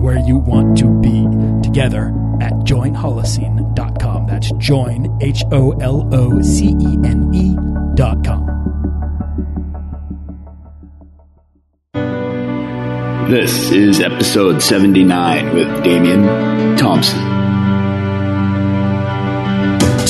where you want to be together at joinholocene.com. That's join, H O L O C E N E.com. This is episode 79 with Damian Thompson.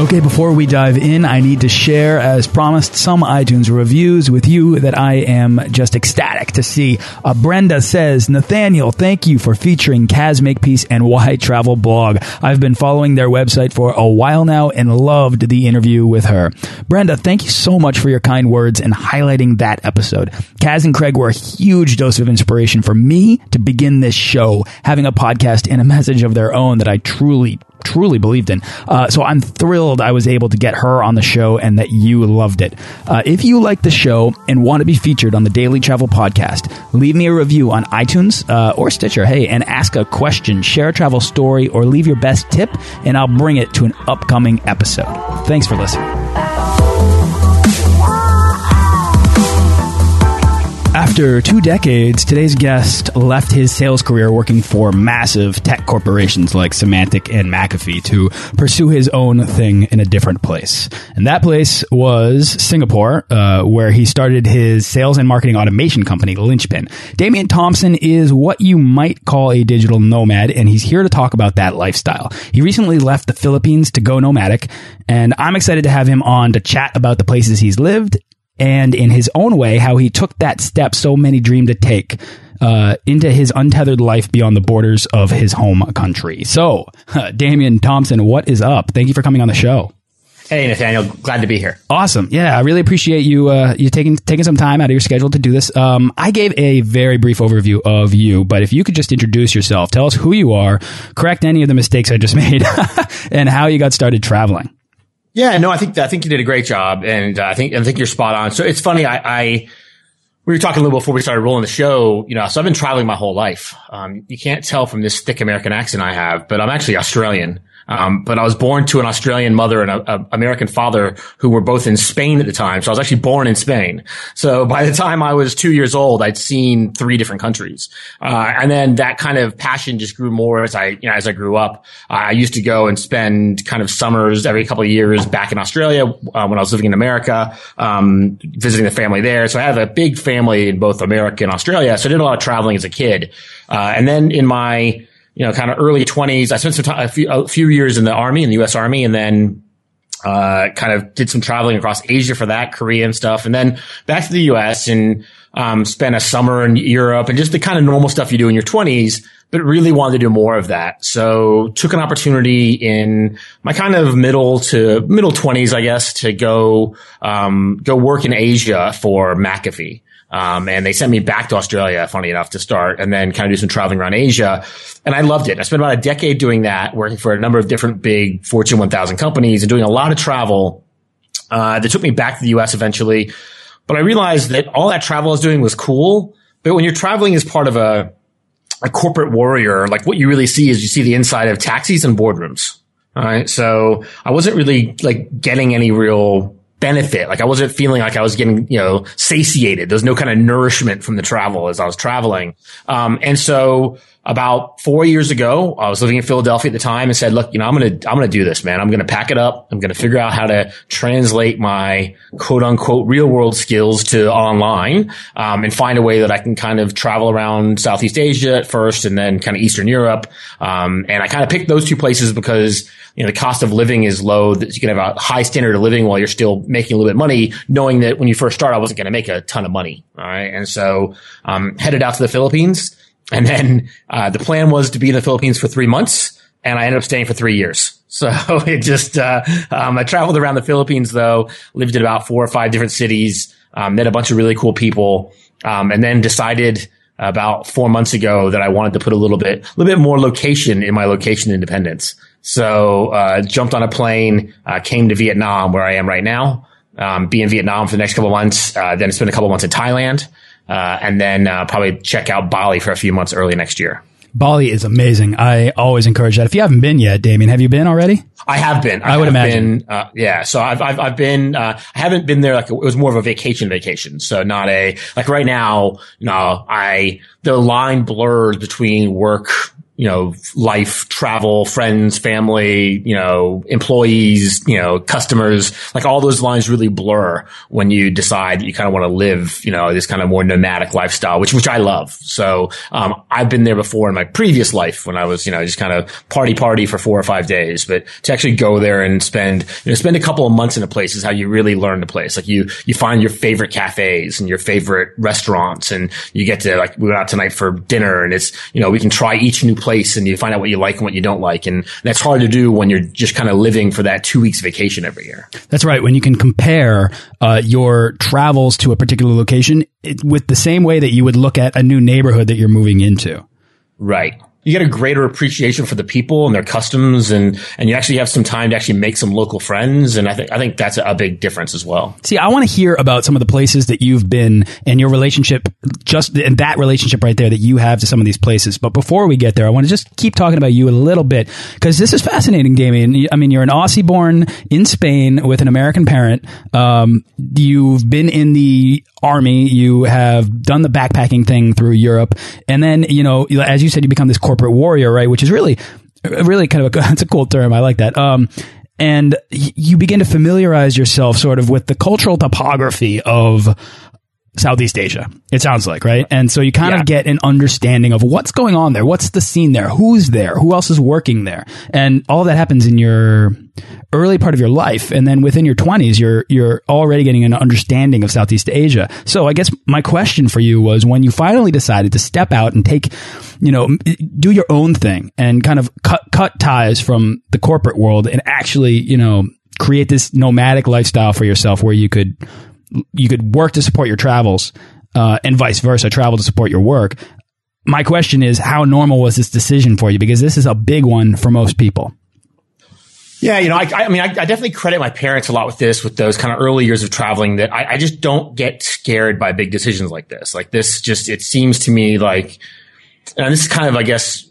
Okay, before we dive in, I need to share, as promised, some iTunes reviews with you that I am just ecstatic to see. Uh, Brenda says, Nathaniel, thank you for featuring Kaz Makepeace and Y Travel Blog. I've been following their website for a while now and loved the interview with her. Brenda, thank you so much for your kind words and highlighting that episode. Kaz and Craig were a huge dose of inspiration for me to begin this show, having a podcast and a message of their own that I truly, truly believed in. Uh, so I'm thrilled I was able to get her on the show and that you loved it. Uh, if you like the show and want to be featured on the Daily Travel Podcast, leave me a review on iTunes uh, or Stitcher. Hey, and ask a question, share a travel story, or leave your best tip, and I'll bring it to an upcoming episode. Thanks for listening. After two decades, today's guest left his sales career working for massive tech corporations like Symantec and McAfee to pursue his own thing in a different place. And that place was Singapore, uh, where he started his sales and marketing automation company, Linchpin. Damian Thompson is what you might call a digital nomad, and he's here to talk about that lifestyle. He recently left the Philippines to go nomadic, and I'm excited to have him on to chat about the places he's lived and in his own way, how he took that step so many dreamed to take uh, into his untethered life beyond the borders of his home country. So, uh, Damian Thompson, what is up? Thank you for coming on the show. Hey, Nathaniel, glad to be here. Awesome. Yeah, I really appreciate you uh, you taking taking some time out of your schedule to do this. Um, I gave a very brief overview of you, but if you could just introduce yourself, tell us who you are, correct any of the mistakes I just made, and how you got started traveling. Yeah, no, I think I think you did a great job, and I think I think you're spot on. So it's funny, I, I we were talking a little before we started rolling the show. You know, so I've been traveling my whole life. Um, you can't tell from this thick American accent I have, but I'm actually Australian. Um, but I was born to an Australian mother and an American father who were both in Spain at the time. So I was actually born in Spain. So by the time I was two years old, I'd seen three different countries. Uh, and then that kind of passion just grew more as I, you know, as I grew up. Uh, I used to go and spend kind of summers every couple of years back in Australia uh, when I was living in America, um, visiting the family there. So I have a big family in both America and Australia. So I did a lot of traveling as a kid. Uh, and then in my, you know, kind of early twenties. I spent some time, a few, a few years in the army, in the U.S. Army, and then uh, kind of did some traveling across Asia for that, Korea and stuff, and then back to the U.S. and um, spent a summer in Europe and just the kind of normal stuff you do in your twenties. But really wanted to do more of that, so took an opportunity in my kind of middle to middle twenties, I guess, to go um, go work in Asia for McAfee. Um, and they sent me back to Australia, funny enough, to start and then kind of do some traveling around Asia. And I loved it. I spent about a decade doing that, working for a number of different big Fortune 1000 companies and doing a lot of travel. Uh, that took me back to the US eventually. But I realized that all that travel I was doing was cool. But when you're traveling as part of a, a corporate warrior, like what you really see is you see the inside of taxis and boardrooms. All right. So I wasn't really like getting any real benefit. Like I wasn't feeling like I was getting, you know, satiated. There's no kind of nourishment from the travel as I was traveling. Um, and so about four years ago, I was living in Philadelphia at the time and said, look, you know, I'm going to, I'm going to do this, man. I'm going to pack it up. I'm going to figure out how to translate my quote unquote real world skills to online, um, and find a way that I can kind of travel around Southeast Asia at first and then kind of Eastern Europe. Um, and I kind of picked those two places because you know, the cost of living is low, that you can have a high standard of living while you're still making a little bit of money, knowing that when you first start, I wasn't going to make a ton of money. All right. And so, um, headed out to the Philippines. And then, uh, the plan was to be in the Philippines for three months and I ended up staying for three years. So it just, uh, um, I traveled around the Philippines though, lived in about four or five different cities, um, met a bunch of really cool people, um, and then decided, about four months ago that I wanted to put a little bit, a little bit more location in my location independence. So, uh, jumped on a plane, uh, came to Vietnam where I am right now, um, be in Vietnam for the next couple months, uh, then spend a couple months in Thailand, uh, and then, uh, probably check out Bali for a few months early next year. Bali is amazing. I always encourage that. If you haven't been yet, Damien, have you been already? I have been. I, I would imagine. Been, uh, yeah. So I've, I've, I've been, uh, I haven't been there like, a, it was more of a vacation vacation. So not a, like right now, no, I, the line blurs between work you know, life, travel, friends, family, you know, employees, you know, customers, like all those lines really blur when you decide that you kind of want to live, you know, this kind of more nomadic lifestyle, which, which I love. So, um, I've been there before in my previous life when I was, you know, just kind of party party for four or five days, but to actually go there and spend, you know, spend a couple of months in a place is how you really learn the place. Like you, you find your favorite cafes and your favorite restaurants and you get to like, we went out tonight for dinner and it's, you know, we can try each new place place and you find out what you like and what you don't like. And that's hard to do when you're just kind of living for that two weeks vacation every year. That's right. When you can compare uh, your travels to a particular location it, with the same way that you would look at a new neighborhood that you're moving into. Right you get a greater appreciation for the people and their customs and and you actually have some time to actually make some local friends and I think I think that's a big difference as well. See, I want to hear about some of the places that you've been and your relationship just and that relationship right there that you have to some of these places. But before we get there, I want to just keep talking about you a little bit because this is fascinating, Damien. I mean, you're an Aussie born in Spain with an American parent. Um, you've been in the army, you have done the backpacking thing through Europe, and then you know, as you said, you become this corporate warrior, right? Which is really, really kind of a that's a cool term. I like that. Um, and you begin to familiarize yourself sort of with the cultural topography of Southeast Asia. It sounds like, right? And so you kind yeah. of get an understanding of what's going on there. What's the scene there? Who's there? Who else is working there? And all that happens in your early part of your life. And then within your twenties, you're, you're already getting an understanding of Southeast Asia. So I guess my question for you was when you finally decided to step out and take, you know, do your own thing and kind of cut, cut ties from the corporate world and actually, you know, create this nomadic lifestyle for yourself where you could you could work to support your travels uh, and vice versa, travel to support your work. My question is, how normal was this decision for you? Because this is a big one for most people. Yeah, you know, I, I mean, I, I, definitely credit my parents a lot with this, with those kind of early years of traveling. That I, I, just don't get scared by big decisions like this. Like this, just it seems to me like, and this is kind of, I guess,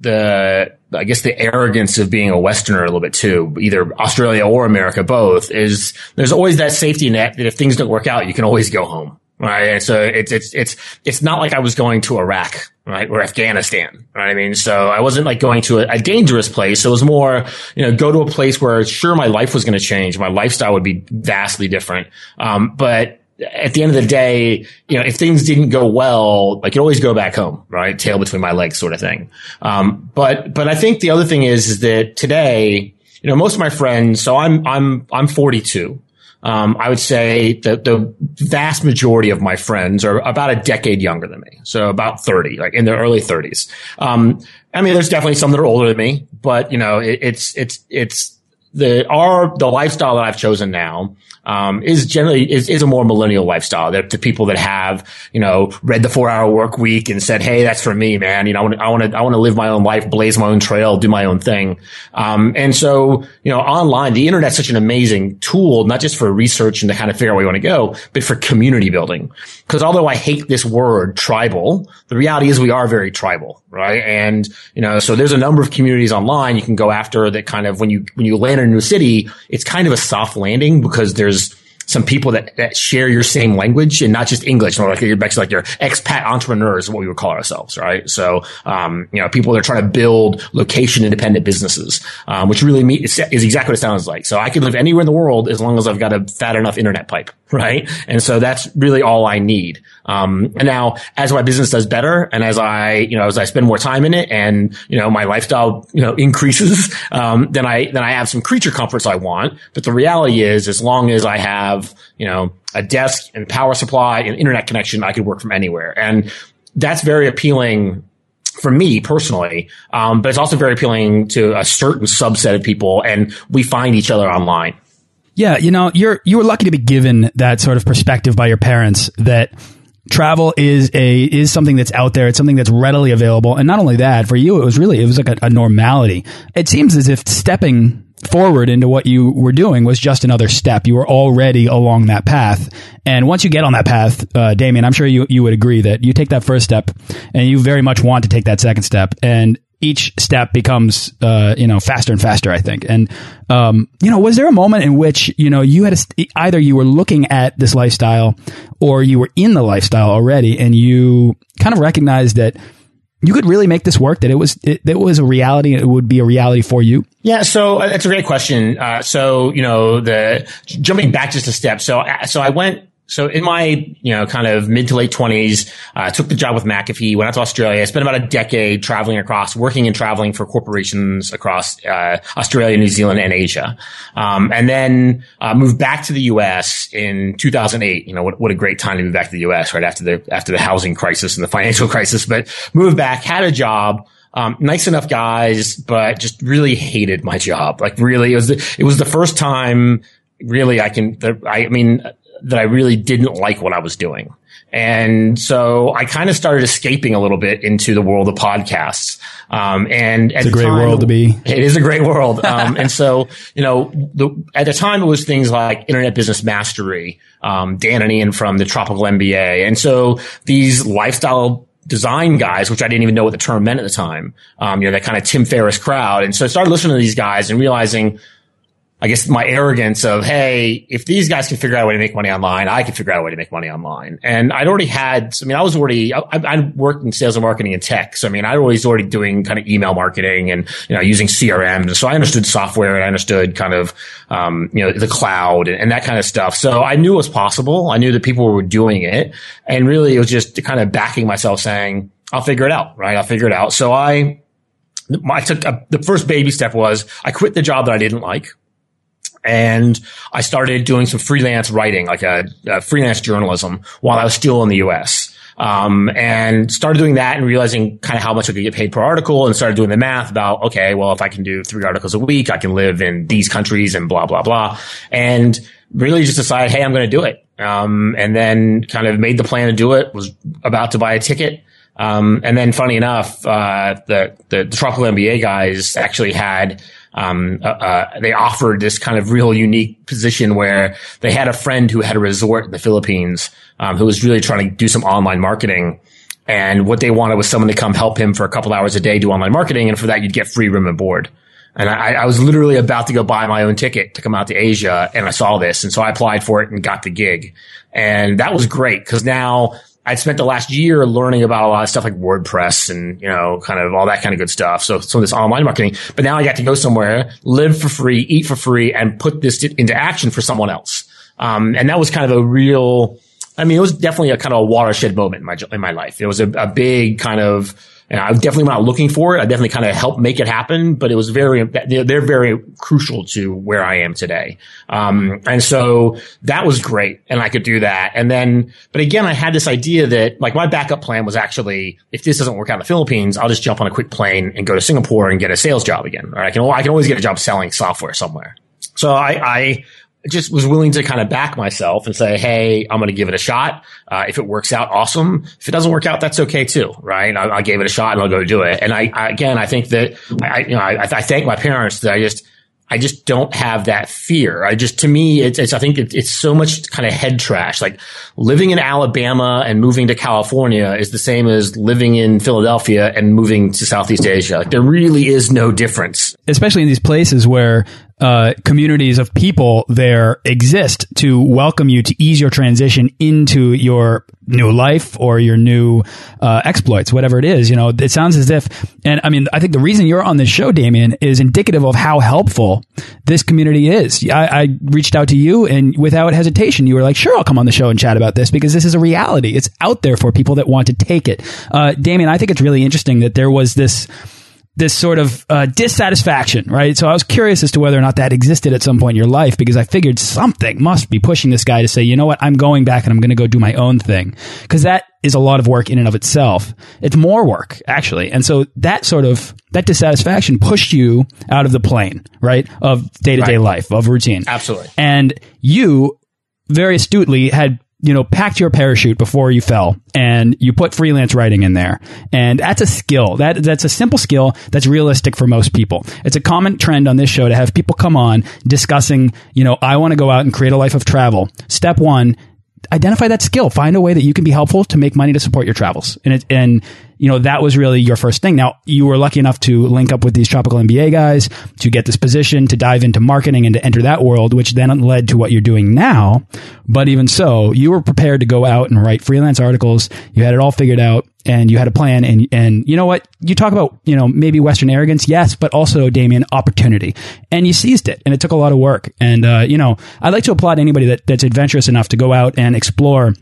the I guess the arrogance of being a Westerner a little bit too, either Australia or America, both is there's always that safety net that if things don't work out, you can always go home. Right. And so it's, it's, it's, it's not like I was going to Iraq, right? Or Afghanistan, right? I mean, so I wasn't like going to a, a dangerous place. it was more, you know, go to a place where sure my life was going to change. My lifestyle would be vastly different. Um, but at the end of the day, you know, if things didn't go well, I could always go back home, right? Tail between my legs sort of thing. Um, but, but I think the other thing is, is that today, you know, most of my friends, so I'm, I'm, I'm 42. Um, I would say that the vast majority of my friends are about a decade younger than me. So about 30, like in their early 30s. Um, I mean, there's definitely some that are older than me, but you know, it, it's, it's, it's the, our, the lifestyle that I've chosen now um, is generally is, is a more millennial lifestyle. They're the people that have you know read the four hour work week and said, "Hey, that's for me, man. You know, I want to I want to I want to live my own life, blaze my own trail, do my own thing." Um, and so you know, online, the internet's such an amazing tool, not just for research and to kind of figure out where you want to go, but for community building. Because although I hate this word tribal, the reality is we are very tribal, right? And you know, so there's a number of communities online you can go after that kind of when you when you land in a new city, it's kind of a soft landing because there's some people that, that share your same language and not just English. Or like you're basically like your expat entrepreneurs what we would call ourselves, right? So, um, you know, people that are trying to build location independent businesses, um, which really is exactly what it sounds like. So I can live anywhere in the world as long as I've got a fat enough internet pipe. Right? And so that's really all I need. Um, and now as my business does better and as I, you know, as I spend more time in it and, you know, my lifestyle, you know, increases, um, then I, then I have some creature comforts I want. But the reality is, as long as I have, you know, a desk and power supply and internet connection, I could work from anywhere. And that's very appealing for me personally, um, but it's also very appealing to a certain subset of people, and we find each other online. Yeah, you know, you're you were lucky to be given that sort of perspective by your parents that travel is a is something that's out there. It's something that's readily available, and not only that, for you, it was really it was like a, a normality. It seems as if stepping forward into what you were doing was just another step. You were already along that path. And once you get on that path, uh, Damien, I'm sure you, you would agree that you take that first step and you very much want to take that second step. And each step becomes, uh, you know, faster and faster, I think. And, um, you know, was there a moment in which, you know, you had a, either you were looking at this lifestyle or you were in the lifestyle already and you kind of recognized that you could really make this work, that it was, it, it was a reality, it would be a reality for you? Yeah, so uh, that's a great question. Uh, so, you know, the jumping back just a step. So, uh, so I went so in my, you know, kind of mid to late twenties, I uh, took the job with McAfee, went out to Australia, spent about a decade traveling across, working and traveling for corporations across uh, Australia, New Zealand, and Asia. Um, and then uh, moved back to the U.S. in 2008. You know, what, what a great time to move back to the U.S. right after the after the housing crisis and the financial crisis. But moved back, had a job. Um, nice enough guys, but just really hated my job. Like really, it was the, it was the first time really I can, I mean, that I really didn't like what I was doing. And so I kind of started escaping a little bit into the world of podcasts. Um, and it's a great time, world to be. It is a great world. Um, and so, you know, the, at the time it was things like internet business mastery, um, Dan and Ian from the tropical MBA. And so these lifestyle design guys, which I didn't even know what the term meant at the time, um, you know, that kind of Tim Ferriss crowd. And so I started listening to these guys and realizing, I guess my arrogance of, hey, if these guys can figure out a way to make money online, I can figure out a way to make money online. And I'd already had, I mean, I was already, I, I worked in sales and marketing and tech. So, I mean, I was already doing kind of email marketing and, you know, using CRM. So I understood software and I understood kind of, um, you know, the cloud and, and that kind of stuff. So I knew it was possible. I knew that people were doing it. And really it was just kind of backing myself saying, I'll figure it out, right? I'll figure it out. So I, I took a, the first baby step was I quit the job that I didn't like and I started doing some freelance writing, like a, a freelance journalism while I was still in the U.S. Um, and started doing that and realizing kind of how much I could get paid per article and started doing the math about, okay, well, if I can do three articles a week, I can live in these countries and blah, blah, blah. And really just decided, hey, I'm going to do it. Um, and then kind of made the plan to do it, was about to buy a ticket. Um, and then funny enough, uh, the, the, Tropical MBA guys actually had, um, uh, uh, they offered this kind of real unique position where they had a friend who had a resort in the Philippines, um, who was really trying to do some online marketing. And what they wanted was someone to come help him for a couple hours a day do online marketing. And for that, you'd get free room and board. And I, I, was literally about to go buy my own ticket to come out to Asia and I saw this. And so I applied for it and got the gig. And that was great because now I'd spent the last year learning about a lot of stuff like WordPress and, you know, kind of all that kind of good stuff. So some of this online marketing, but now I got to go somewhere, live for free, eat for free and put this into action for someone else. Um, and that was kind of a real, I mean, it was definitely a kind of a watershed moment in my, in my life. It was a, a big kind of, and I definitely not looking for it. I definitely kind of helped make it happen, but it was very, they're very crucial to where I am today. Um, and so that was great. And I could do that. And then, but again, I had this idea that like my backup plan was actually, if this doesn't work out in the Philippines, I'll just jump on a quick plane and go to Singapore and get a sales job again. Or I can, I can always get a job selling software somewhere. So I, I just was willing to kind of back myself and say, Hey, I'm going to give it a shot. Uh, if it works out, awesome. If it doesn't work out, that's okay too. Right. I, I gave it a shot and I'll go do it. And I, I again, I think that I, you know, I, I thank my parents that I just, I just don't have that fear. I just, to me, it's, it's I think it, it's so much kind of head trash. Like living in Alabama and moving to California is the same as living in Philadelphia and moving to Southeast Asia. Like there really is no difference. Especially in these places where uh, communities of people there exist to welcome you to ease your transition into your new life or your new uh, exploits, whatever it is. You know, it sounds as if, and I mean, I think the reason you're on this show, Damien, is indicative of how helpful this community is. I, I reached out to you, and without hesitation, you were like, "Sure, I'll come on the show and chat about this because this is a reality. It's out there for people that want to take it." Uh, Damien, I think it's really interesting that there was this this sort of uh, dissatisfaction, right? So I was curious as to whether or not that existed at some point in your life because I figured something must be pushing this guy to say, you know what, I'm going back and I'm going to go do my own thing. Because that is a lot of work in and of itself. It's more work, actually. And so that sort of, that dissatisfaction pushed you out of the plane, right? Of day to day life, of routine. Absolutely. And you very astutely had you know, packed your parachute before you fell and you put freelance writing in there. And that's a skill. That that's a simple skill that's realistic for most people. It's a common trend on this show to have people come on discussing, you know, I want to go out and create a life of travel. Step 1, identify that skill. Find a way that you can be helpful to make money to support your travels. And it, and you know that was really your first thing. Now you were lucky enough to link up with these tropical MBA guys to get this position to dive into marketing and to enter that world, which then led to what you're doing now. But even so, you were prepared to go out and write freelance articles. You had it all figured out and you had a plan and and you know what you talk about you know maybe western arrogance yes but also damien opportunity and you seized it and it took a lot of work and uh, you know i'd like to applaud anybody that, that's adventurous enough to go out and explore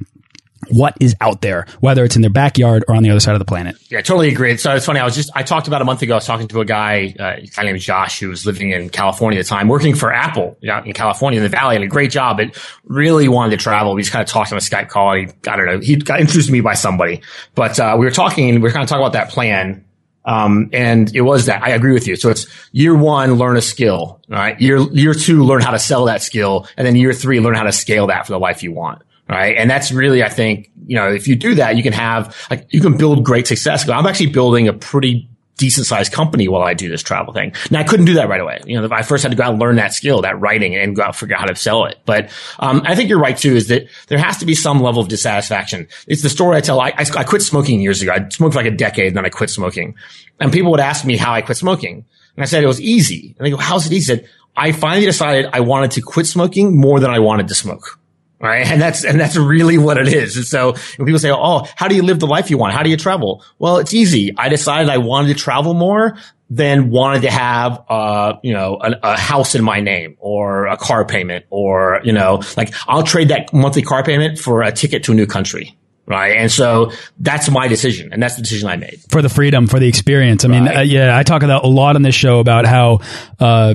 what is out there, whether it's in their backyard or on the other side of the planet. Yeah, totally agree. So it's funny. I was just, I talked about a month ago, I was talking to a guy, uh, a guy named Josh, who was living in California at the time, working for Apple out in California in the Valley, and a great job, but really wanted to travel. We just kind of talked on a Skype call. And he, I don't know, he got introduced to me by somebody, but, uh, we were talking we were kind of talking about that plan. Um, and it was that I agree with you. So it's year one, learn a skill, right? Year, year two, learn how to sell that skill. And then year three, learn how to scale that for the life you want right? And that's really, I think, you know, if you do that, you can have, like, you can build great success. I'm actually building a pretty decent sized company while I do this travel thing. Now I couldn't do that right away. You know, I first had to go out and learn that skill, that writing and go out and figure out how to sell it. But, um, I think you're right too, is that there has to be some level of dissatisfaction. It's the story I tell. I, I, I quit smoking years ago. I smoked for like a decade and then I quit smoking and people would ask me how I quit smoking. And I said it was easy. And they go, how's it easy? I said, I finally decided I wanted to quit smoking more than I wanted to smoke. Right. And that's, and that's really what it is. And so when people say, Oh, how do you live the life you want? How do you travel? Well, it's easy. I decided I wanted to travel more than wanted to have, uh, you know, a, a, house in my name or a car payment or, you know, like I'll trade that monthly car payment for a ticket to a new country. Right. And so that's my decision. And that's the decision I made. For the freedom, for the experience. I right. mean, uh, yeah, I talk about a lot on this show about how, uh,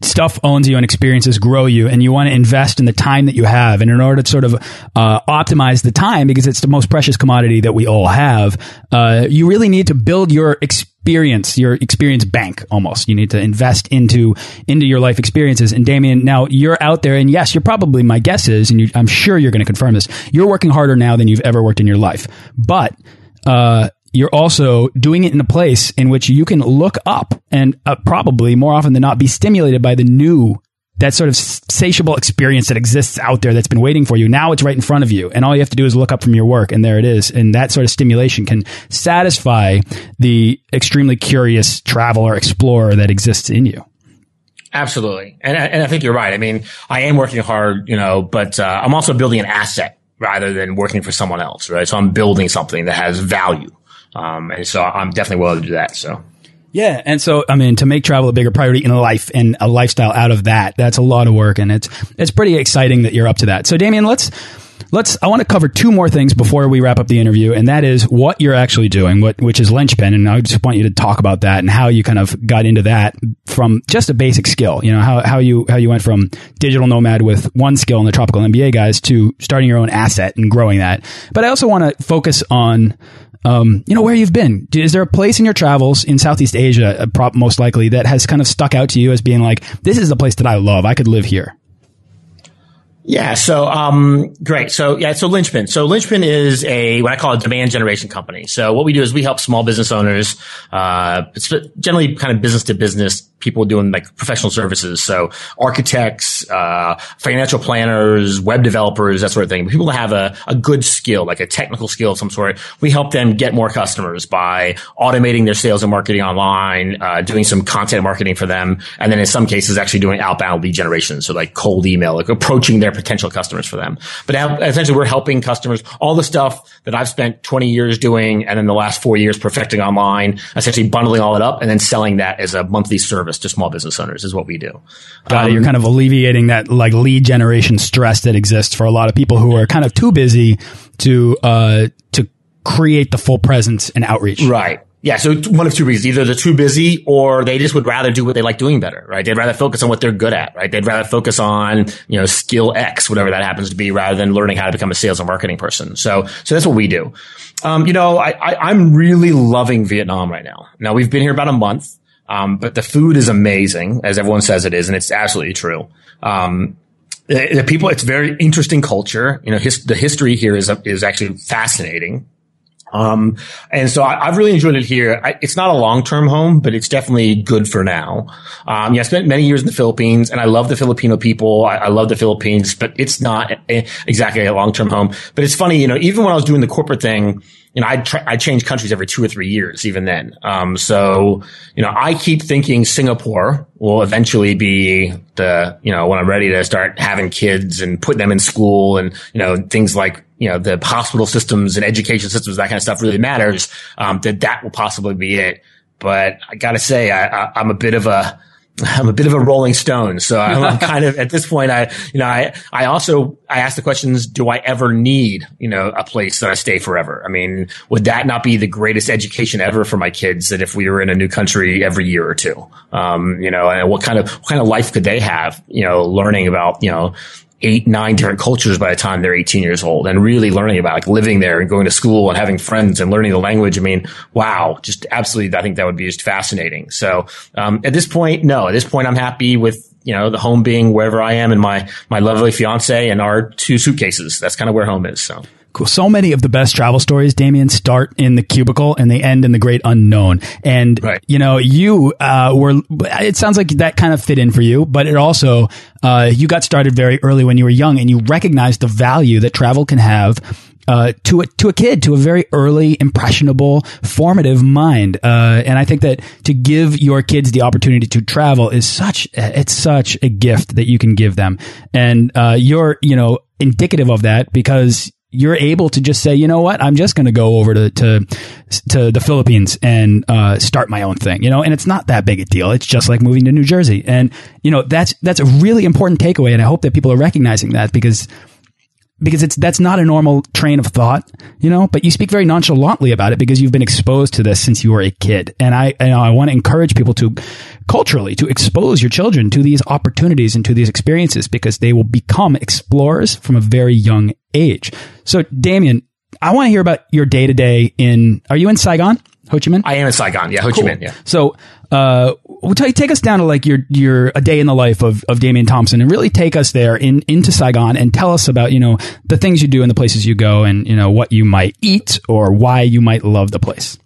stuff owns you and experiences grow you and you want to invest in the time that you have. And in order to sort of uh, optimize the time because it's the most precious commodity that we all have uh, you really need to build your experience your experience bank almost. You need to invest into into your life experiences. And damien now you're out there and yes you're probably my guess is and you, i'm sure you're going to confirm this you're working harder now than you've ever worked in your life. But uh, you're also doing it in a place in which you can look up and uh, probably more often than not be stimulated by the new that sort of satiable experience that exists out there that's been waiting for you. Now it's right in front of you. And all you have to do is look up from your work and there it is. And that sort of stimulation can satisfy the extremely curious traveler explorer that exists in you. Absolutely. And, and I think you're right. I mean, I am working hard, you know, but uh, I'm also building an asset rather than working for someone else, right? So I'm building something that has value. Um, and so I'm definitely willing to do that. So. Yeah, and so I mean, to make travel a bigger priority in life and a lifestyle out of that, that's a lot of work, and it's it's pretty exciting that you're up to that. So, Damien, let's let's. I want to cover two more things before we wrap up the interview, and that is what you're actually doing, what which is linchpin, and I just want you to talk about that and how you kind of got into that from just a basic skill. You know how how you how you went from digital nomad with one skill in the tropical MBA guys to starting your own asset and growing that. But I also want to focus on um, you know, where you've been. Is there a place in your travels in Southeast Asia, uh, most likely, that has kind of stuck out to you as being like, this is a place that I love. I could live here. Yeah. So, um, great. So, yeah. So Linchpin. So Linchpin is a, what I call a demand generation company. So what we do is we help small business owners, uh, generally kind of business to business people doing like professional services. So architects, uh, financial planners, web developers, that sort of thing. People that have a, a good skill, like a technical skill of some sort, we help them get more customers by automating their sales and marketing online, uh, doing some content marketing for them. And then in some cases, actually doing outbound lead generation. So like cold email, like approaching their potential customers for them. But essentially we're helping customers, all the stuff that I've spent 20 years doing and then the last four years perfecting online, essentially bundling all it up and then selling that as a monthly service to small business owners is what we do. Got um, it. You're kind of alleviating that like lead generation stress that exists for a lot of people who are kind of too busy to, uh, to create the full presence and outreach. Right. Yeah, so one of two reasons. Either they're too busy or they just would rather do what they like doing better, right? They'd rather focus on what they're good at, right? They'd rather focus on, you know, skill X, whatever that happens to be, rather than learning how to become a sales and marketing person. So, so that's what we do. Um, you know, I, I, I'm really loving Vietnam right now. Now we've been here about a month. Um, but the food is amazing, as everyone says it is, and it's absolutely true. Um, the, the, people, it's very interesting culture. You know, his, the history here is is actually fascinating. Um, and so I, have really enjoyed it here. I, it's not a long-term home, but it's definitely good for now. Um, yeah, I spent many years in the Philippines and I love the Filipino people. I, I love the Philippines, but it's not a, exactly a long-term home. But it's funny, you know, even when I was doing the corporate thing, you know, I try, I change countries every two or three years, even then. Um, so, you know, I keep thinking Singapore will eventually be the, you know, when I'm ready to start having kids and put them in school and, you know, things like you know, the hospital systems and education systems, that kind of stuff really matters, um, that that will possibly be it. But I gotta say, I, I, I'm a bit of a, I'm a bit of a rolling stone. So I'm kind of at this point, I, you know, I, I also, I ask the questions, do I ever need, you know, a place that I stay forever? I mean, would that not be the greatest education ever for my kids that if we were in a new country every year or two? Um, you know, and what kind of, what kind of life could they have, you know, learning about, you know, eight, nine different cultures by the time they're 18 years old and really learning about like living there and going to school and having friends and learning the language. I mean, wow, just absolutely. I think that would be just fascinating. So, um, at this point, no, at this point, I'm happy with, you know, the home being wherever I am and my, my lovely fiance and our two suitcases. That's kind of where home is. So. Cool. So many of the best travel stories, Damien, start in the cubicle and they end in the great unknown. And, right. you know, you, uh, were, it sounds like that kind of fit in for you, but it also, uh, you got started very early when you were young and you recognized the value that travel can have uh, to a to a kid, to a very early, impressionable, formative mind. Uh, and I think that to give your kids the opportunity to travel is such it's such a gift that you can give them, and uh, you're you know indicative of that because you're able to just say, you know what, I'm just going to go over to, to, to the Philippines and, uh, start my own thing, you know, and it's not that big a deal. It's just like moving to New Jersey. And, you know, that's, that's a really important takeaway. And I hope that people are recognizing that because because it's that's not a normal train of thought, you know. But you speak very nonchalantly about it because you've been exposed to this since you were a kid, and I and I want to encourage people to culturally to expose your children to these opportunities and to these experiences because they will become explorers from a very young age. So, Damien, I want to hear about your day to day in. Are you in Saigon? Ho Chi Minh? I am in Saigon. Yeah, Ho Chi Minh. Yeah. So, uh, take us down to like your your a day in the life of of Damien Thompson, and really take us there in into Saigon, and tell us about you know the things you do and the places you go, and you know what you might eat or why you might love the place.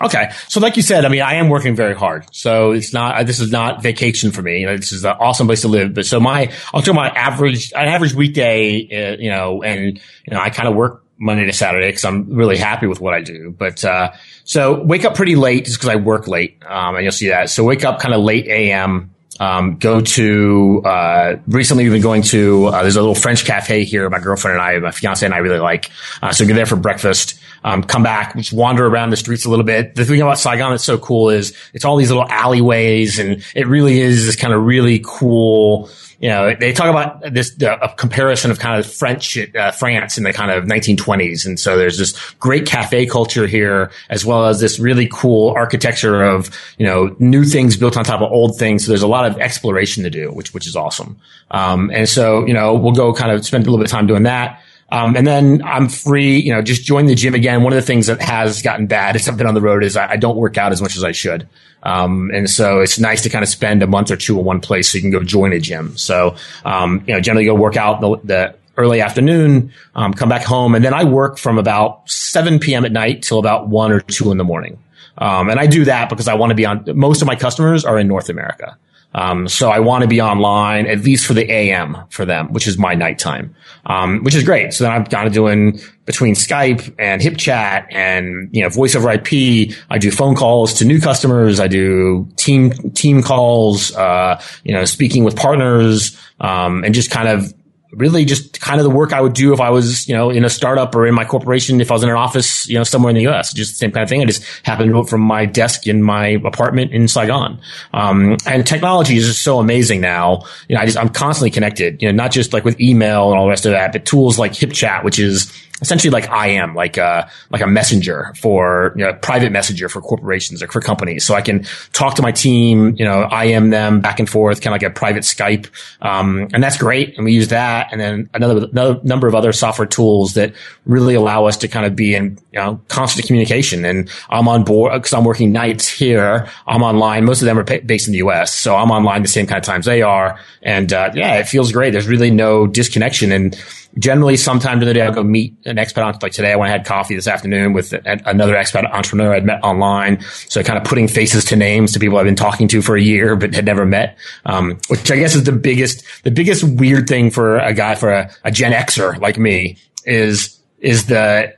Okay. So like you said, I mean, I am working very hard. So it's not, this is not vacation for me. You know, this is an awesome place to live. But so my, I'll tell my average, an average weekday, uh, you know, and, you know, I kind of work Monday to Saturday because I'm really happy with what I do. But uh, so wake up pretty late just because I work late, um, and you'll see that. So wake up kind of late a.m. Um, go to uh, recently we've been going to uh, there's a little French cafe here. My girlfriend and I, my fiance and I really like. Uh, so go there for breakfast. Um, come back, just wander around the streets a little bit. The thing about Saigon that's so cool is it's all these little alleyways, and it really is this kind of really cool you know, they talk about this uh, a comparison of kind of French uh, France in the kind of 1920s, and so there's this great cafe culture here, as well as this really cool architecture of you know new things built on top of old things. So there's a lot of exploration to do, which which is awesome. Um, and so you know we'll go kind of spend a little bit of time doing that. Um, and then I'm free, you know, just join the gym again. One of the things that has gotten bad as I've been on the road is I, I don't work out as much as I should. Um, and so it's nice to kind of spend a month or two in one place so you can go join a gym. So, um, you know, generally go work out the, the early afternoon, um, come back home. And then I work from about 7 p.m. at night till about one or two in the morning. Um, and I do that because I want to be on, most of my customers are in North America. Um, so I want to be online at least for the AM for them, which is my nighttime, um, which is great. So then I'm kind of doing between Skype and HipChat and, you know, voice over IP. I do phone calls to new customers. I do team, team calls, uh, you know, speaking with partners, um, and just kind of really just kind of the work I would do if I was, you know, in a startup or in my corporation, if I was in an office, you know, somewhere in the US, just the same kind of thing. I just happen to do it from my desk in my apartment in Saigon. Um, and technology is just so amazing now. You know, I just, I'm constantly connected, you know, not just like with email and all the rest of that, but tools like HipChat, which is, essentially like IM, like a like a messenger for you know, private messenger for corporations or for companies. So I can talk to my team, you know, IM them back and forth, kind of like a private Skype, um, and that's great. And we use that, and then another, another number of other software tools that really allow us to kind of be in you know constant communication. And I'm on board because I'm working nights here. I'm online. Most of them are based in the U.S., so I'm online the same kind of times they are. And uh, yeah, it feels great. There's really no disconnection and generally sometime during the day I'll go meet an expat. Like today, I went had coffee this afternoon with another expat entrepreneur I'd met online. So kind of putting faces to names to people I've been talking to for a year, but had never met. Um, which I guess is the biggest, the biggest weird thing for a guy, for a, a Gen Xer like me is, is the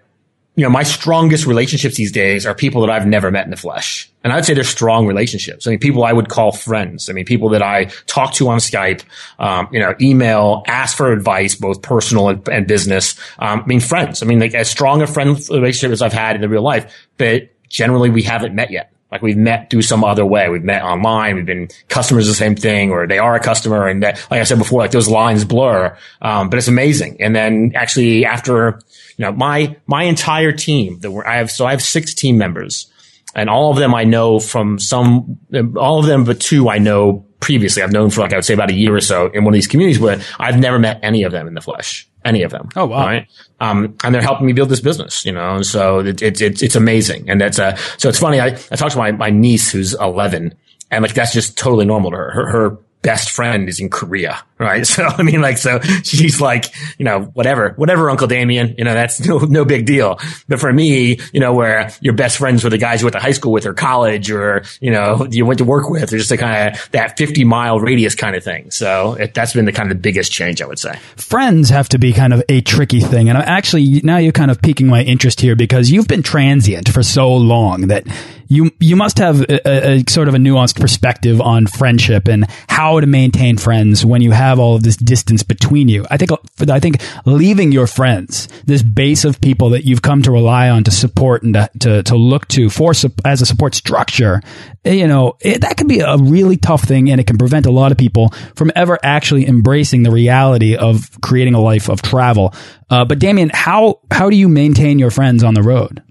you know, my strongest relationships these days are people that I've never met in the flesh. And I'd say they're strong relationships. I mean, people I would call friends. I mean, people that I talk to on Skype, um, you know, email, ask for advice, both personal and, and business. Um, I mean, friends. I mean, like as strong a friend relationship as I've had in the real life, but generally we haven't met yet. Like we've met through some other way. We've met online. We've been customers the same thing, or they are a customer. And that, like I said before, like those lines blur. Um, but it's amazing. And then actually after, you know, my, my entire team that were, I have, so I have six team members and all of them I know from some, all of them but two I know previously. I've known for like, I would say about a year or so in one of these communities, but I've never met any of them in the flesh. Any of them. Oh, wow. Right. Um, and they're helping me build this business, you know, and so it's, it, it, it's amazing. And that's, uh, so it's funny. I, I talked to my, my niece who's 11 and like, that's just totally normal to her. Her, her best friend is in Korea, right? So, I mean, like, so she's like, you know, whatever, whatever, Uncle Damien, you know, that's no, no big deal. But for me, you know, where your best friends were the guys you went to high school with or college or, you know, you went to work with, or just a kind of that 50 mile radius kind of thing. So it, that's been the kind of the biggest change, I would say. Friends have to be kind of a tricky thing. And I'm actually, now you're kind of piquing my interest here because you've been transient for so long that you you must have a, a, sort of a nuanced perspective on friendship and how to maintain friends when you have all of this distance between you. I think I think leaving your friends, this base of people that you've come to rely on to support and to to, to look to for as a support structure, eh, you know it, that can be a really tough thing, and it can prevent a lot of people from ever actually embracing the reality of creating a life of travel. Uh, but Damien, how how do you maintain your friends on the road?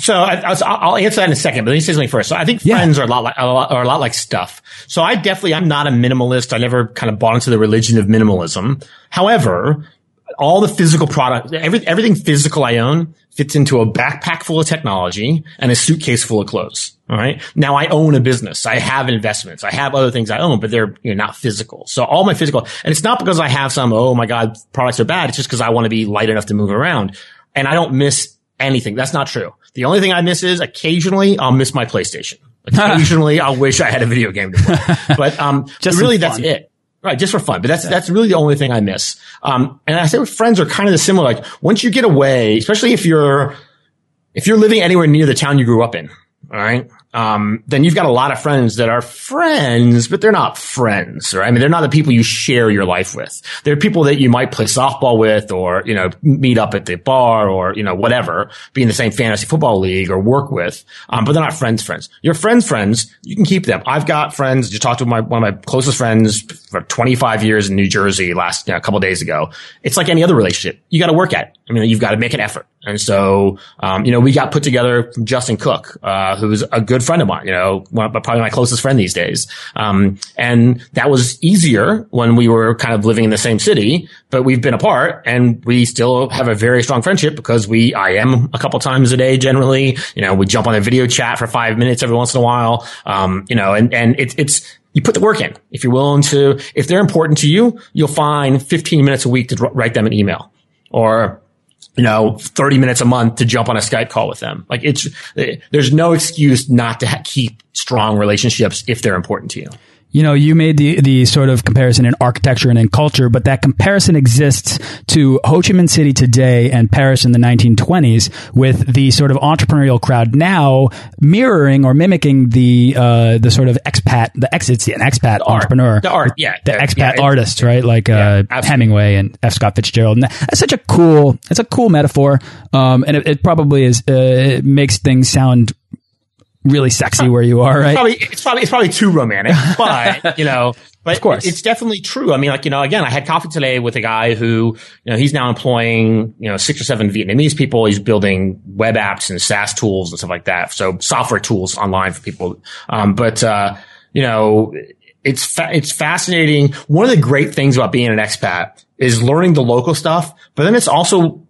So I, will answer that in a second, but let me say something first. So I think friends yeah. are a lot like a lot, are a lot like stuff. So I definitely I'm not a minimalist. I never kind of bought into the religion of minimalism. However, all the physical product, every, everything physical I own fits into a backpack full of technology and a suitcase full of clothes. All right. Now I own a business. I have investments. I have other things I own, but they're you know, not physical. So all my physical, and it's not because I have some, oh my God, products are bad. It's just because I want to be light enough to move around. And I don't miss anything. That's not true. The only thing I miss is occasionally I'll miss my PlayStation. Occasionally I'll wish I had a video game to play. But um, just really that's it. Right, just for fun. But that's yeah. that's really the only thing I miss. Um, and I say with friends are kind of the similar. Like once you get away, especially if you're if you're living anywhere near the town you grew up in, all right, um, then you've got a lot of friends that are friends, but they're not friends, right? I mean, they're not the people you share your life with. They're people that you might play softball with or, you know, meet up at the bar or, you know, whatever, be in the same fantasy football league or work with. Um, but they're not friends, friends. Your friends, friends, you can keep them. I've got friends, just talked to my, one of my closest friends for 25 years in New Jersey last, you know, a couple days ago. It's like any other relationship. You got to work at it. I mean, you've got to make an effort. And so, um, you know, we got put together from Justin Cooke, uh, who's a good friend of mine, you know, probably my closest friend these days. Um, and that was easier when we were kind of living in the same city, but we've been apart and we still have a very strong friendship because we, IM a couple times a day generally, you know, we jump on a video chat for five minutes every once in a while. Um, you know, and, and it's, it's, you put the work in. If you're willing to, if they're important to you, you'll find 15 minutes a week to write them an email or you know, 30 minutes a month to jump on a Skype call with them. Like it's, eh, there's no excuse not to ha- keep strong relationships if they're important to you you know, you made the the sort of comparison in architecture and in culture, but that comparison exists to Ho Chi Minh City today and Paris in the 1920s, with the sort of entrepreneurial crowd now mirroring or mimicking the uh, the sort of expat, the exits, an expat the entrepreneur, the art, yeah, the expat yeah, artist, right? Like yeah, uh, Hemingway and F. Scott Fitzgerald. And that's such a cool, it's a cool metaphor, um, and it, it probably is uh, it makes things sound really sexy where you are, right? It's probably, it's probably, it's probably too romantic, but you know, but of course, it's definitely true. I mean, like, you know, again, I had coffee today with a guy who, you know, he's now employing, you know, six or seven Vietnamese people. He's building web apps and SaaS tools and stuff like that. So software tools online for people. Um, but, uh, you know, it's, fa- it's fascinating. One of the great things about being an expat is learning the local stuff, but then it's also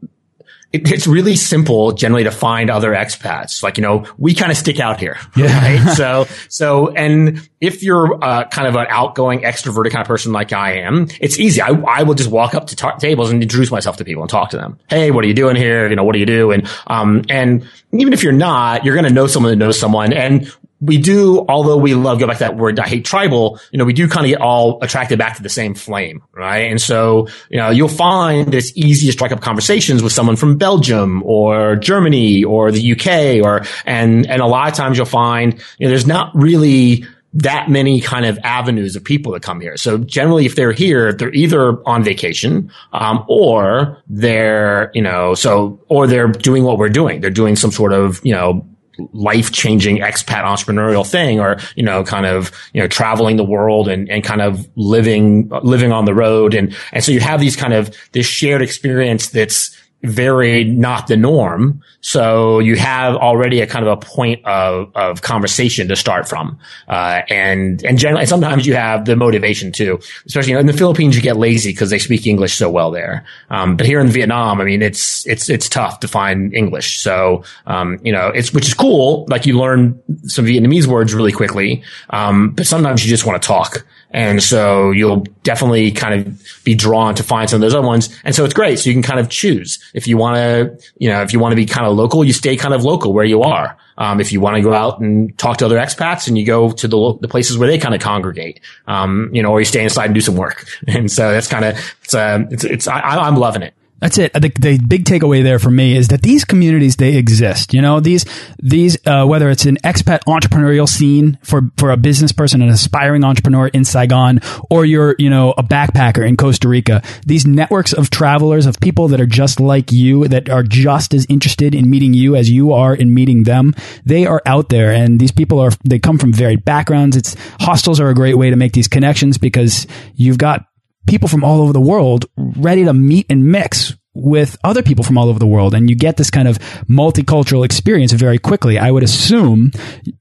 it, it's really simple generally to find other expats. Like, you know, we kind of stick out here, yeah. right? so, so, and if you're uh, kind of an outgoing extroverted kind of person like I am, it's easy. I, I will just walk up to tables and introduce myself to people and talk to them. Hey, what are you doing here? You know, what do you do? And, um, and even if you're not, you're going to know someone that knows someone. And we do, although we love go back to that word, I hate tribal, you know, we do kind of get all attracted back to the same flame, right? And so, you know, you'll find it's easy to strike up conversations with someone from Belgium or Germany or the UK or, and, and a lot of times you'll find, you know, there's not really, that many kind of avenues of people that come here. So generally, if they're here, they're either on vacation, um, or they're, you know, so, or they're doing what we're doing. They're doing some sort of, you know, life changing expat entrepreneurial thing or, you know, kind of, you know, traveling the world and, and kind of living, living on the road. And, and so you have these kind of, this shared experience that's, very not the norm. So you have already a kind of a point of, of conversation to start from. Uh, and, and generally, sometimes you have the motivation too, especially you know, in the Philippines, you get lazy because they speak English so well there. Um, but here in Vietnam, I mean, it's, it's, it's tough to find English. So, um, you know, it's, which is cool. Like you learn some Vietnamese words really quickly. Um, but sometimes you just want to talk. And so you'll definitely kind of be drawn to find some of those other ones. And so it's great. So you can kind of choose if you want to, you know, if you want to be kind of local, you stay kind of local where you are. Um, if you want to go out and talk to other expats and you go to the, the places where they kind of congregate, um, you know, or you stay inside and do some work. And so that's kind of, it's, uh, it's, it's, I, I'm loving it. That's it. The, the, big takeaway there for me is that these communities they exist. You know these these uh, whether it's an expat entrepreneurial scene for for a business person, an aspiring entrepreneur in Saigon, or you're you know a backpacker in Costa Rica. These networks of travelers of people that are just like you, that are just as interested in meeting you as you are in meeting them. They are out there, and these people are they come from varied backgrounds. It's hostels are a great way to make these connections because you've got people from all over the world ready to meet and mix with other people from all over the world. And you get this kind of multicultural experience very quickly. I would assume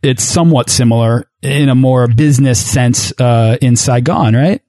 it's somewhat similar in a more business sense uh, in saigon right?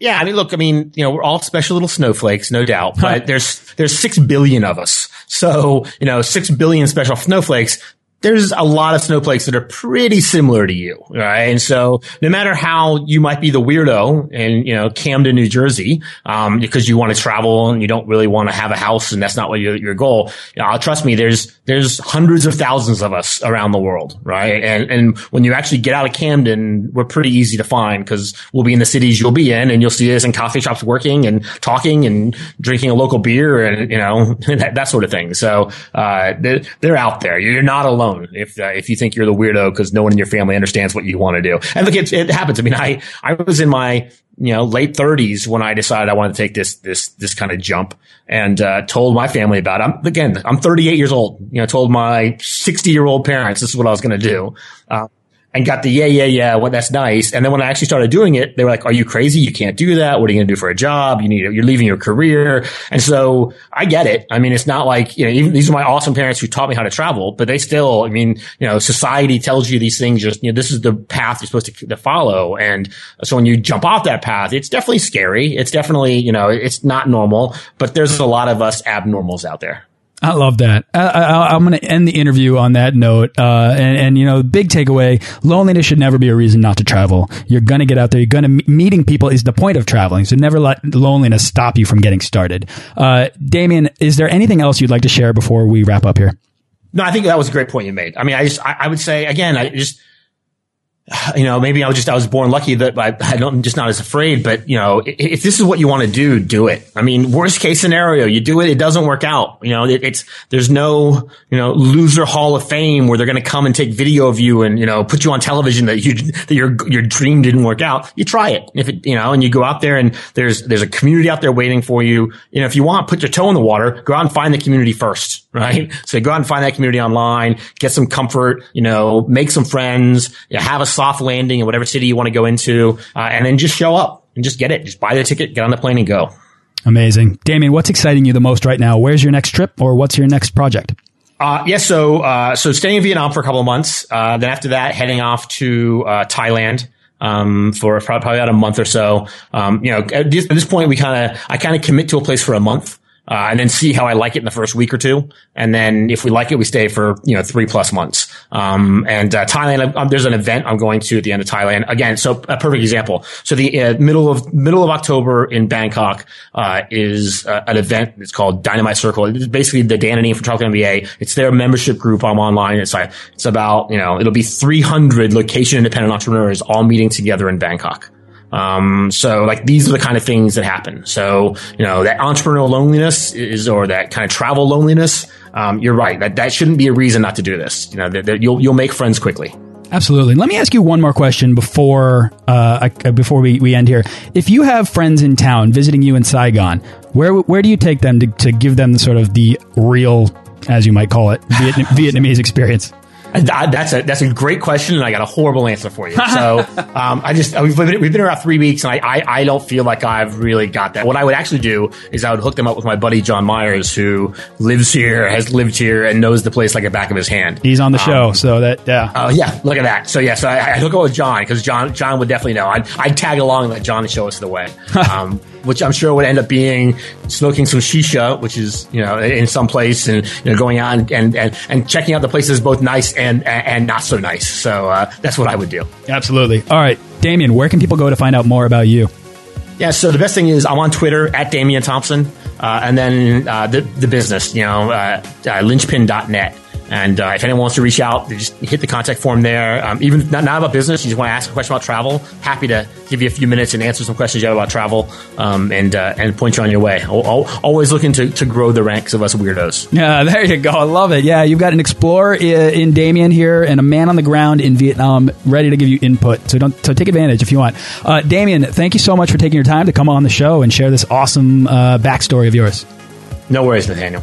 Yeah, I mean, look, I mean, you know, we're all special little snowflakes, no doubt, but there's, there's six billion of us. So, you know, six billion special snowflakes there's a lot of snowflakes that are pretty similar to you, right? And so no matter how you might be the weirdo in, you know, Camden, New Jersey, um, because you want to travel and you don't really want to have a house and that's not what your, your goal, trust me, there's, there's hundreds of thousands of us around the world, right? And, and when you actually get out of Camden, we're pretty easy to find because we'll be in the cities you'll be in and you'll see us in coffee shops working and talking and drinking a local beer and, you know, that, that sort of thing. So, uh, they're, they're out there. You're not alone alone if uh, if you think you're the weirdo because no one in your family understands what you want to do. And look, it, it happens. I mean, I I was in my you know late 30s when I decided I wanted to take this this this kind of jump and uh, told my family about it. I'm, again, I'm 38 years old. You know, told my 60 year old parents this is what I was going to do. Uh, and got the yeah, yeah, yeah. Well, that's nice. And then when I actually started doing it, they were like, "Are you crazy? You can't do that. What are you going to do for a job? You need you're leaving your career." And so I get it. I mean, it's not like you know, even these are my awesome parents who taught me how to travel, but they still, I mean, you know, society tells you these things. Just you know, this is the path you're supposed to, to follow. And so when you jump off that path, it's definitely scary. It's definitely you know, it's not normal. But there's a lot of us abnormals out there. I love that. I, am going to end the interview on that note. Uh, and, and, you know, big takeaway, loneliness should never be a reason not to travel. You're going to get out there. You're going to, meeting people is the point of traveling. So never let loneliness stop you from getting started. Uh, Damien, is there anything else you'd like to share before we wrap up here? No, I think that was a great point you made. I mean, I just, I, I would say again, I just, you know, maybe I was just, I was born lucky that I, I don't, I'm just not as afraid, but you know, if, if this is what you want to do, do it. I mean, worst case scenario, you do it, it doesn't work out. You know, it, it's, there's no, you know, loser hall of fame where they're going to come and take video of you and, you know, put you on television that you, that your, your dream didn't work out. You try it. If it, you know, and you go out there and there's, there's a community out there waiting for you. You know, if you want, put your toe in the water, go out and find the community first, right? So go out and find that community online, get some comfort, you know, make some friends, you know, have a soft landing in whatever city you want to go into, uh, and then just show up and just get it. Just buy the ticket, get on the plane, and go. Amazing, Damien. What's exciting you the most right now? Where's your next trip, or what's your next project? Uh, yes, yeah, so uh, so staying in Vietnam for a couple of months. Uh, then after that, heading off to uh, Thailand um, for probably about a month or so. Um, you know, at this, at this point, we kind of I kind of commit to a place for a month uh, and then see how I like it in the first week or two. And then if we like it, we stay for, you know, three plus months. Um, and, uh, Thailand, um, there's an event I'm going to at the end of Thailand. Again, so a perfect example. So the uh, middle of, middle of October in Bangkok, uh, is uh, an event. It's called Dynamite Circle. It's basically the Dan and Ian from Tropical MBA. It's their membership group. I'm online. It's like, it's about, you know, it'll be 300 location independent entrepreneurs all meeting together in Bangkok. Um, so like these are the kind of things that happen. So, you know, that entrepreneurial loneliness is, or that kind of travel loneliness. Um, you're right. That, that shouldn't be a reason not to do this. You know, that, that you'll, you'll make friends quickly. Absolutely. Let me ask you one more question before uh, I, before we, we end here. If you have friends in town visiting you in Saigon, where where do you take them to, to give them the sort of the real, as you might call it, Vietnam, Vietnamese experience? That's a that's a great question, and I got a horrible answer for you. So um, I just we've been, we've been around three weeks, and I, I, I don't feel like I've really got that. What I would actually do is I would hook them up with my buddy John Myers, who lives here, has lived here, and knows the place like the back of his hand. He's on the um, show, so that yeah. Oh uh, yeah, look at that. So yeah, so I, I hook up with John because John John would definitely know. I'd, I'd tag along and let John show us the way. Um, which I'm sure would end up being smoking some shisha, which is you know in some place, and you know going out and and, and checking out the places both nice and and not so nice. So uh, that's what I would do. Absolutely. All right, Damien, where can people go to find out more about you? Yeah, so the best thing is I'm on Twitter at Damien Thompson, uh, and then uh, the the business, you know, uh, uh linchpin.net. And uh, if anyone wants to reach out, just hit the contact form there. Um, even not, not, about business, you just want to ask a question about travel. Happy to give you a few minutes and answer some questions you have about travel, um, and uh, and point you on your way. Always looking to, to grow the ranks of us weirdos. Yeah, there you go. I love it. Yeah, you've got an explorer in Damien here and a man on the ground in Vietnam, ready to give you input. So don't so take advantage if you want. Uh, Damien, thank you so much for taking your time to come on the show and share this awesome uh, backstory of yours. No worries, Nathaniel.